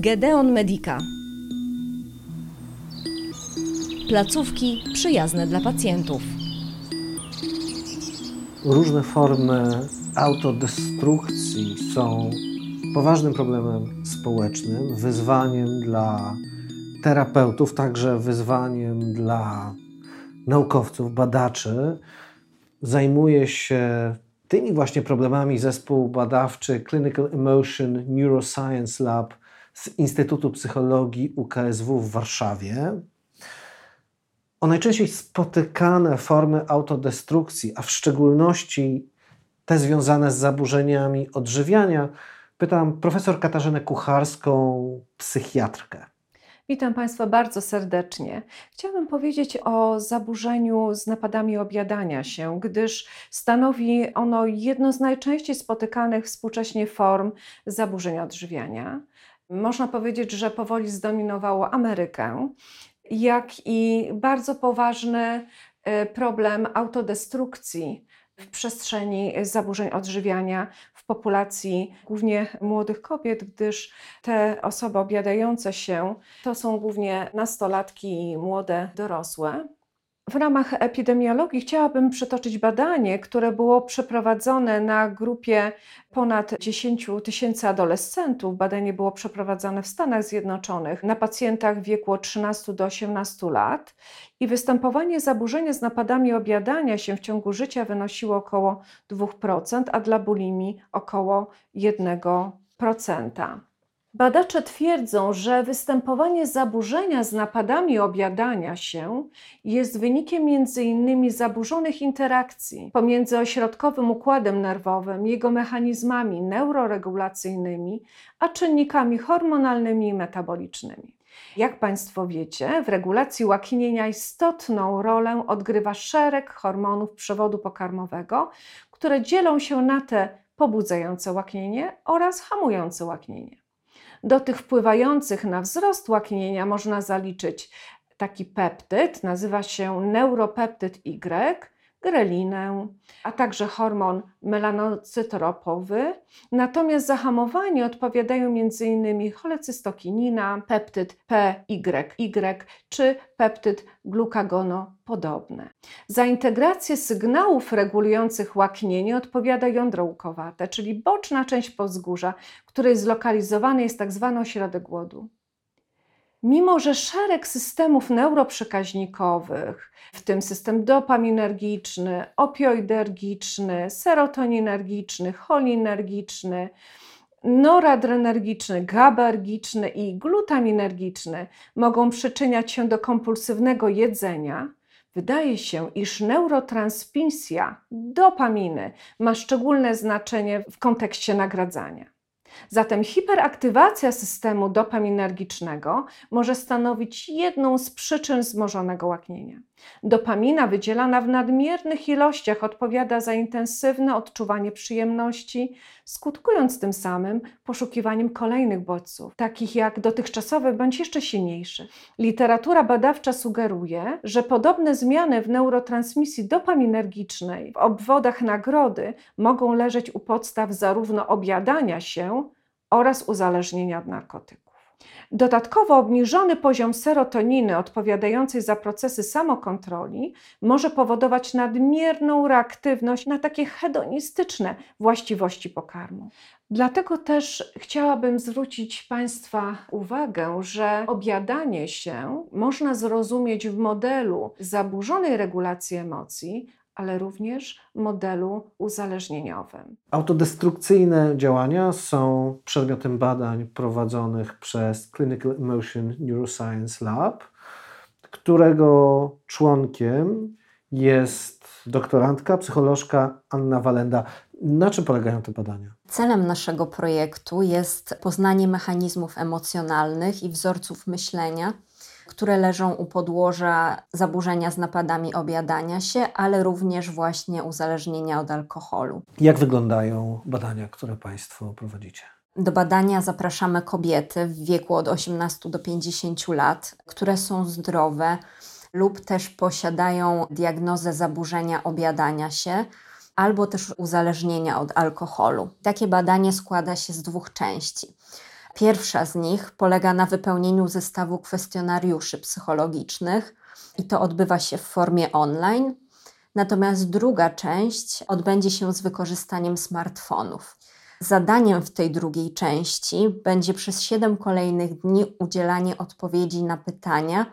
Gedeon Medica. Placówki przyjazne dla pacjentów. Różne formy autodestrukcji są poważnym problemem społecznym, wyzwaniem dla terapeutów, także wyzwaniem dla naukowców, badaczy. Zajmuje się tymi właśnie problemami zespół badawczy Clinical Emotion Neuroscience Lab z Instytutu Psychologii UKSW w Warszawie. O najczęściej spotykane formy autodestrukcji, a w szczególności te związane z zaburzeniami odżywiania, pytam profesor Katarzynę Kucharską, psychiatrkę. Witam Państwa bardzo serdecznie. Chciałabym powiedzieć o zaburzeniu z napadami objadania się, gdyż stanowi ono jedno z najczęściej spotykanych współcześnie form zaburzenia odżywiania. Można powiedzieć, że powoli zdominowało Amerykę, jak i bardzo poważny e, problem autodestrukcji w przestrzeni zaburzeń odżywiania w populacji głównie młodych kobiet, gdyż te osoby objadające się to są głównie nastolatki i młode dorosłe. W ramach epidemiologii chciałabym przytoczyć badanie, które było przeprowadzone na grupie ponad 10 tysięcy adolescentów. Badanie było przeprowadzone w Stanach Zjednoczonych na pacjentach w wieku od 13 do 18 lat i występowanie zaburzenia z napadami objadania się w ciągu życia wynosiło około 2%, a dla bulimii około 1%. Badacze twierdzą, że występowanie zaburzenia z napadami objadania się jest wynikiem m.in. zaburzonych interakcji pomiędzy ośrodkowym układem nerwowym, jego mechanizmami neuroregulacyjnymi, a czynnikami hormonalnymi i metabolicznymi. Jak Państwo wiecie, w regulacji łaknienia istotną rolę odgrywa szereg hormonów przewodu pokarmowego, które dzielą się na te pobudzające łaknienie oraz hamujące łaknienie. Do tych wpływających na wzrost łaknienia można zaliczyć taki peptyd, nazywa się neuropeptyd Y, grelinę, a także hormon melanocytoropowy. Natomiast za hamowanie odpowiadają m.in. cholecystokinina, peptyd PYY czy peptyd glukagonopodobny. Za integrację sygnałów regulujących łaknienie odpowiada jądro łukowate, czyli boczna część powzgórza, w której zlokalizowany jest tzw. Tak ośrodek głodu. Mimo, że szereg systemów neuroprzekaźnikowych, w tym system dopaminergiczny, opioidergiczny, serotoninergiczny, cholinergiczny, noradrenergiczny, GABAergiczny i glutaminergiczny mogą przyczyniać się do kompulsywnego jedzenia, wydaje się, iż neurotransmisja dopaminy ma szczególne znaczenie w kontekście nagradzania. Zatem hiperaktywacja systemu dopaminergicznego może stanowić jedną z przyczyn wzmożonego łaknienia. Dopamina wydzielana w nadmiernych ilościach odpowiada za intensywne odczuwanie przyjemności, skutkując tym samym poszukiwaniem kolejnych bodźców, takich jak dotychczasowe bądź jeszcze silniejsze. Literatura badawcza sugeruje, że podobne zmiany w neurotransmisji dopaminergicznej w obwodach nagrody mogą leżeć u podstaw zarówno objadania się oraz uzależnienia od narkotyków. Dodatkowo obniżony poziom serotoniny odpowiadającej za procesy samokontroli może powodować nadmierną reaktywność na takie hedonistyczne właściwości pokarmu. Dlatego też chciałabym zwrócić Państwa uwagę, że objadanie się można zrozumieć w modelu zaburzonej regulacji emocji, ale również modelu uzależnieniowym. Autodestrukcyjne działania są przedmiotem badań prowadzonych przez Clinical Emotion Neuroscience Lab, którego członkiem jest doktorantka, psycholożka Anna Walenda. Na czym polegają te badania? Celem naszego projektu jest poznanie mechanizmów emocjonalnych i wzorców myślenia które leżą u podłoża zaburzenia z napadami objadania się, ale również właśnie uzależnienia od alkoholu. Jak wyglądają badania, które Państwo prowadzicie? Do badania zapraszamy kobiety w wieku od 18 do 50 lat, które są zdrowe lub też posiadają diagnozę zaburzenia objadania się albo też uzależnienia od alkoholu. Takie badanie składa się z dwóch części. Pierwsza z nich polega na wypełnieniu zestawu kwestionariuszy psychologicznych i to odbywa się w formie online. Natomiast druga część odbędzie się z wykorzystaniem smartfonów. Zadaniem w tej drugiej części będzie przez 7 kolejnych dni udzielanie odpowiedzi na pytania,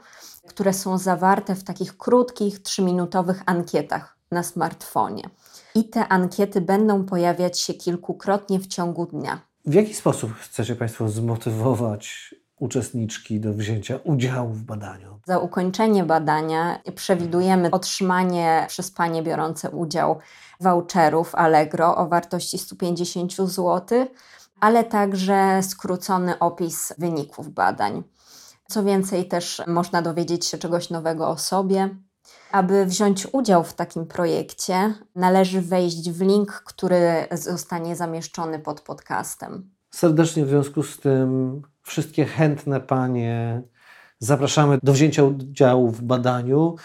które są zawarte w takich krótkich, trzyminutowych ankietach na smartfonie. I te ankiety będą pojawiać się kilkukrotnie w ciągu dnia. W jaki sposób chcecie Państwo zmotywować uczestniczki do wzięcia udziału w badaniu? Za ukończenie badania przewidujemy otrzymanie przez panie biorące udział voucherów Allegro o wartości 150 zł, ale także skrócony opis wyników badań. Co więcej, też można dowiedzieć się czegoś nowego o sobie. Aby wziąć udział w takim projekcie, należy wejść w link, który zostanie zamieszczony pod podcastem. Serdecznie w związku z tym wszystkie chętne panie zapraszamy do wzięcia udziału w badaniu,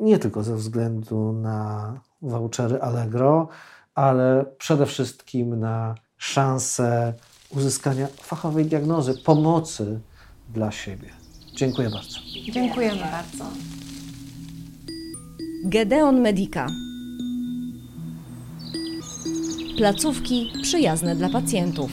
nie tylko ze względu na vouchery Allegro, ale przede wszystkim na szansę uzyskania fachowej diagnozy, pomocy dla siebie. Dziękuję bardzo. Dziękujemy bardzo. Gedeon Medica. Placówki przyjazne dla pacjentów.